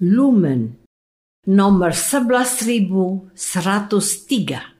Lumen nomor 11103.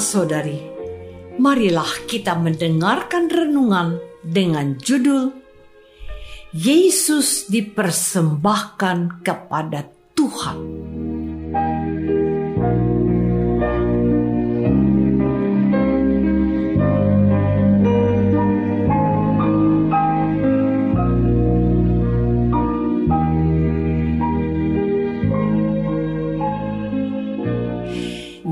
Saudara-saudari, marilah kita mendengarkan renungan dengan judul Yesus dipersembahkan kepada Tuhan.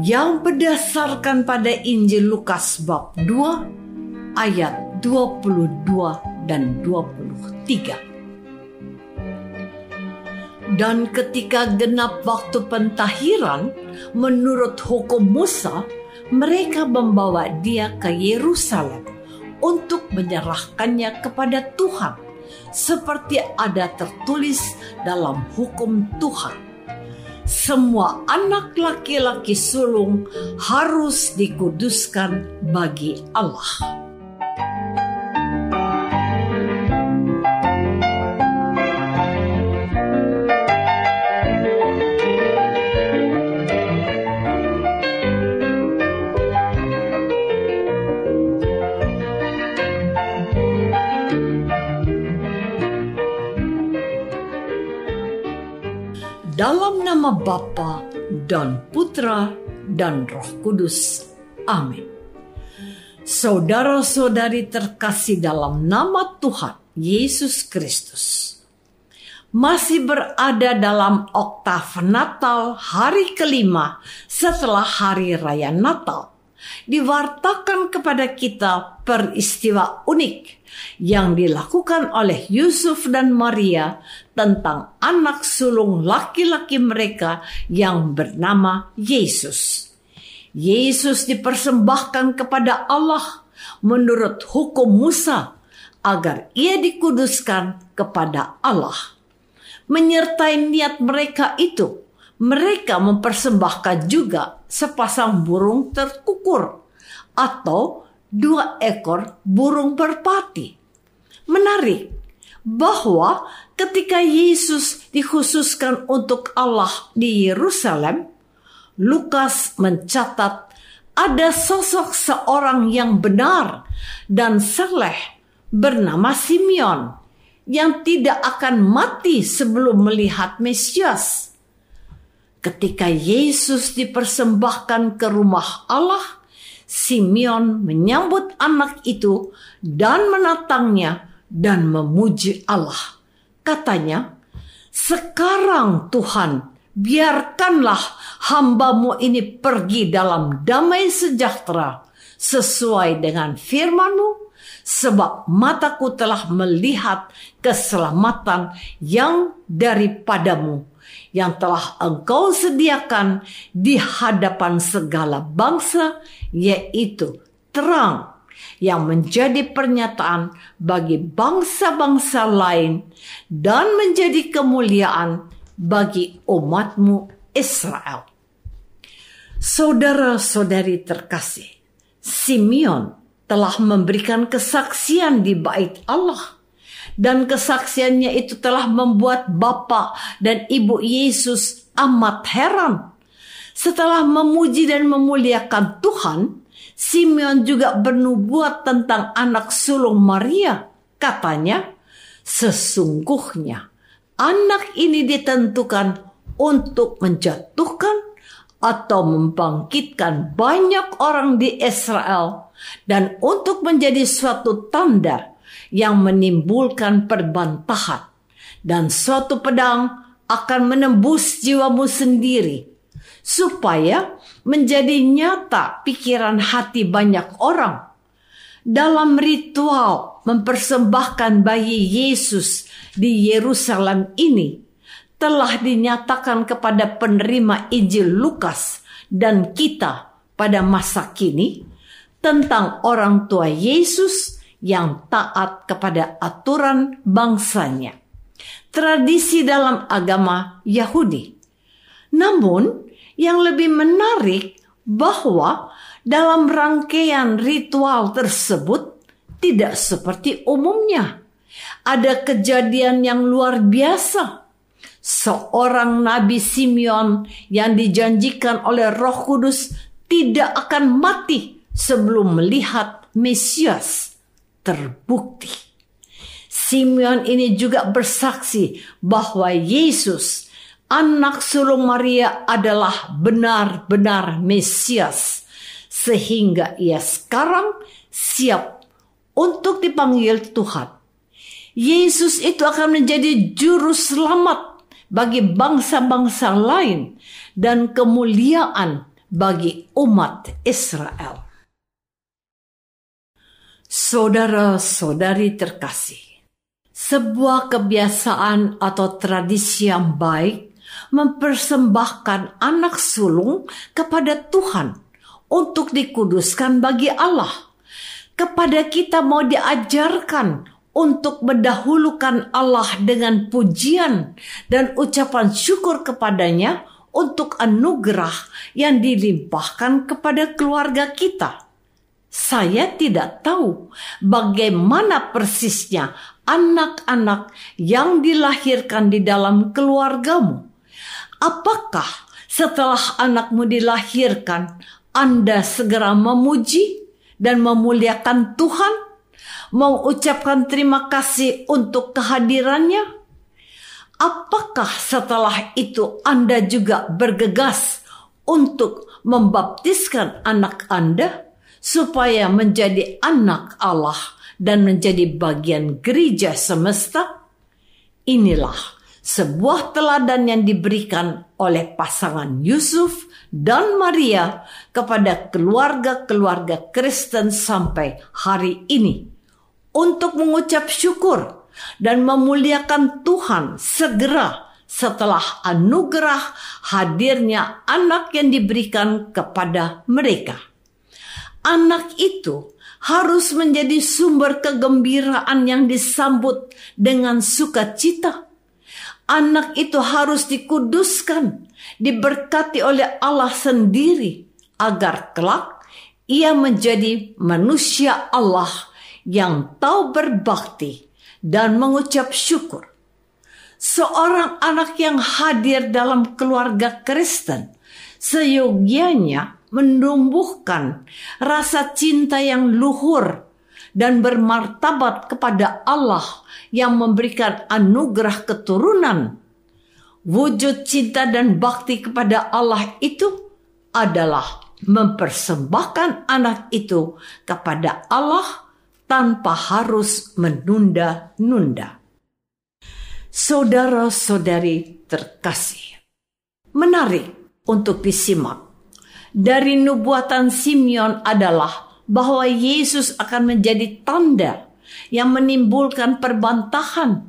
Yang berdasarkan pada Injil Lukas bab 2 ayat 22 dan 23. Dan ketika genap waktu pentahiran menurut hukum Musa, mereka membawa dia ke Yerusalem untuk menyerahkannya kepada Tuhan seperti ada tertulis dalam hukum Tuhan semua anak laki-laki sulung harus dikuduskan bagi Allah. Dalam nama Bapa dan Putra dan Roh Kudus. Amin. Saudara-saudari terkasih dalam nama Tuhan Yesus Kristus. Masih berada dalam oktav Natal hari kelima setelah hari raya Natal diwartakan kepada kita peristiwa unik yang dilakukan oleh Yusuf dan Maria tentang anak sulung laki-laki mereka yang bernama Yesus. Yesus dipersembahkan kepada Allah menurut hukum Musa agar ia dikuduskan kepada Allah. Menyertai niat mereka itu, mereka mempersembahkan juga sepasang burung terkukur atau dua ekor burung berpati. Menarik bahwa ketika Yesus dikhususkan untuk Allah di Yerusalem, Lukas mencatat ada sosok seorang yang benar dan saleh bernama Simeon yang tidak akan mati sebelum melihat Mesias Ketika Yesus dipersembahkan ke rumah Allah, Simeon menyambut anak itu dan menatangnya dan memuji Allah. Katanya, sekarang Tuhan, biarkanlah hambamu ini pergi dalam damai sejahtera sesuai dengan firmanmu sebab mataku telah melihat keselamatan yang daripadamu, yang telah engkau sediakan di hadapan segala bangsa, yaitu terang yang menjadi pernyataan bagi bangsa-bangsa lain dan menjadi kemuliaan bagi umatmu Israel. Saudara-saudari terkasih, Simeon telah memberikan kesaksian di bait Allah dan kesaksiannya itu telah membuat Bapak dan Ibu Yesus amat heran. Setelah memuji dan memuliakan Tuhan, Simeon juga bernubuat tentang anak sulung Maria. Katanya, sesungguhnya anak ini ditentukan untuk menjatuhkan atau membangkitkan banyak orang di Israel dan untuk menjadi suatu tanda yang menimbulkan perbantahan. Dan suatu pedang akan menembus jiwamu sendiri supaya menjadi nyata pikiran hati banyak orang. Dalam ritual mempersembahkan bayi Yesus di Yerusalem ini telah dinyatakan kepada penerima Injil Lukas dan kita pada masa kini tentang orang tua Yesus yang taat kepada aturan bangsanya. Tradisi dalam agama Yahudi. Namun, yang lebih menarik bahwa dalam rangkaian ritual tersebut tidak seperti umumnya. Ada kejadian yang luar biasa seorang Nabi Simeon yang dijanjikan oleh Roh Kudus tidak akan mati sebelum melihat Mesias terbukti. Simeon ini juga bersaksi bahwa Yesus, anak sulung Maria, adalah benar-benar Mesias, sehingga ia sekarang siap untuk dipanggil Tuhan. Yesus itu akan menjadi juru selamat bagi bangsa-bangsa lain dan kemuliaan bagi umat Israel. Saudara-saudari terkasih, sebuah kebiasaan atau tradisi yang baik mempersembahkan anak sulung kepada Tuhan untuk dikuduskan bagi Allah. Kepada kita mau diajarkan untuk mendahulukan Allah dengan pujian dan ucapan syukur kepadanya untuk anugerah yang dilimpahkan kepada keluarga kita. Saya tidak tahu bagaimana persisnya anak-anak yang dilahirkan di dalam keluargamu. Apakah setelah anakmu dilahirkan, Anda segera memuji dan memuliakan Tuhan? mengucapkan terima kasih untuk kehadirannya? Apakah setelah itu Anda juga bergegas untuk membaptiskan anak Anda supaya menjadi anak Allah dan menjadi bagian gereja semesta? Inilah sebuah teladan yang diberikan oleh pasangan Yusuf dan Maria kepada keluarga-keluarga Kristen sampai hari ini untuk mengucap syukur dan memuliakan Tuhan segera setelah anugerah hadirnya anak yang diberikan kepada mereka. Anak itu harus menjadi sumber kegembiraan yang disambut dengan sukacita. Anak itu harus dikuduskan, diberkati oleh Allah sendiri, agar kelak ia menjadi manusia Allah yang tahu berbakti dan mengucap syukur. Seorang anak yang hadir dalam keluarga Kristen seyogianya menumbuhkan rasa cinta yang luhur dan bermartabat kepada Allah yang memberikan anugerah keturunan. Wujud cinta dan bakti kepada Allah itu adalah mempersembahkan anak itu kepada Allah tanpa harus menunda-nunda. Saudara-saudari terkasih, menarik untuk disimak. Dari nubuatan Simeon adalah bahwa Yesus akan menjadi tanda yang menimbulkan perbantahan.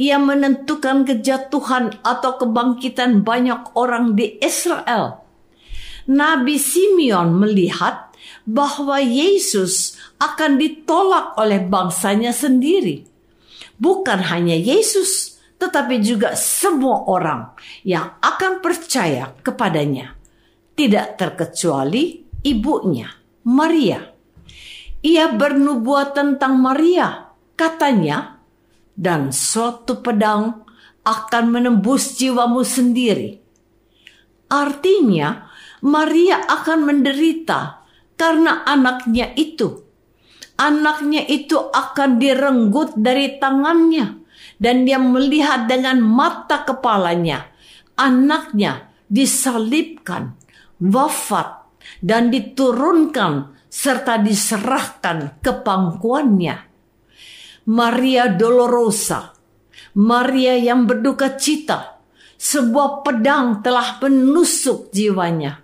Ia menentukan kejatuhan atau kebangkitan banyak orang di Israel. Nabi Simeon melihat bahwa Yesus akan ditolak oleh bangsanya sendiri. Bukan hanya Yesus, tetapi juga semua orang yang akan percaya kepadanya. Tidak terkecuali ibunya, Maria. Ia bernubuat tentang Maria, katanya, dan suatu pedang akan menembus jiwamu sendiri. Artinya, Maria akan menderita karena anaknya itu. Anaknya itu akan direnggut dari tangannya dan dia melihat dengan mata kepalanya anaknya disalibkan, wafat, dan diturunkan serta diserahkan ke pangkuannya. Maria Dolorosa, Maria yang berduka cita, sebuah pedang telah menusuk jiwanya.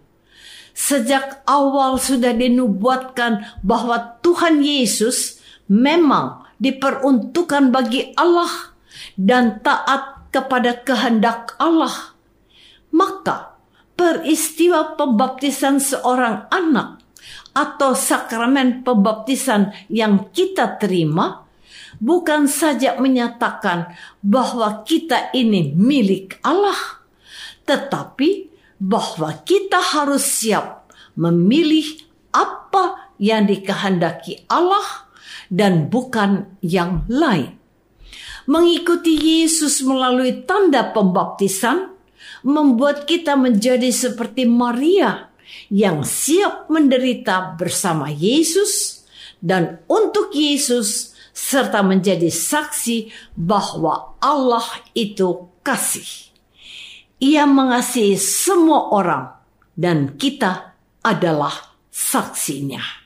Sejak awal sudah dinubuatkan bahwa Tuhan Yesus memang diperuntukkan bagi Allah dan taat kepada kehendak Allah, maka peristiwa pembaptisan seorang anak atau sakramen pembaptisan yang kita terima bukan saja menyatakan bahwa kita ini milik Allah, tetapi bahwa kita harus siap memilih apa yang dikehendaki Allah dan bukan yang lain. Mengikuti Yesus melalui tanda pembaptisan membuat kita menjadi seperti Maria yang siap menderita bersama Yesus dan untuk Yesus serta menjadi saksi bahwa Allah itu kasih. Ia mengasihi semua orang dan kita adalah saksinya.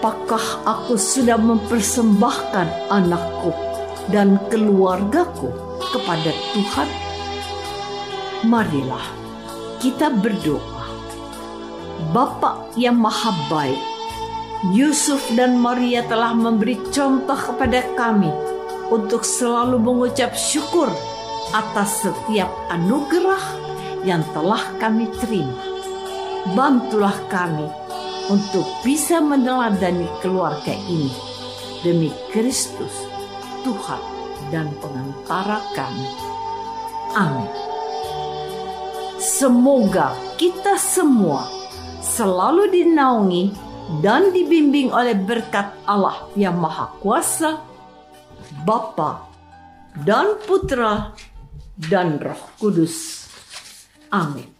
Apakah aku sudah mempersembahkan anakku dan keluargaku kepada Tuhan? Marilah kita berdoa. Bapak yang maha baik, Yusuf dan Maria telah memberi contoh kepada kami untuk selalu mengucap syukur atas setiap anugerah yang telah kami terima. Bantulah kami untuk bisa meneladani keluarga ini demi Kristus, Tuhan dan pengantara kami. Amin. Semoga kita semua selalu dinaungi dan dibimbing oleh berkat Allah yang Maha Kuasa, Bapa dan Putra dan Roh Kudus. Amin.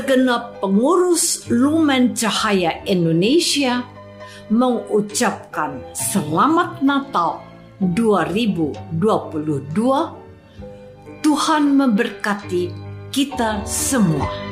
Segenap pengurus Lumen Cahaya Indonesia mengucapkan Selamat Natal 2022. Tuhan memberkati kita semua.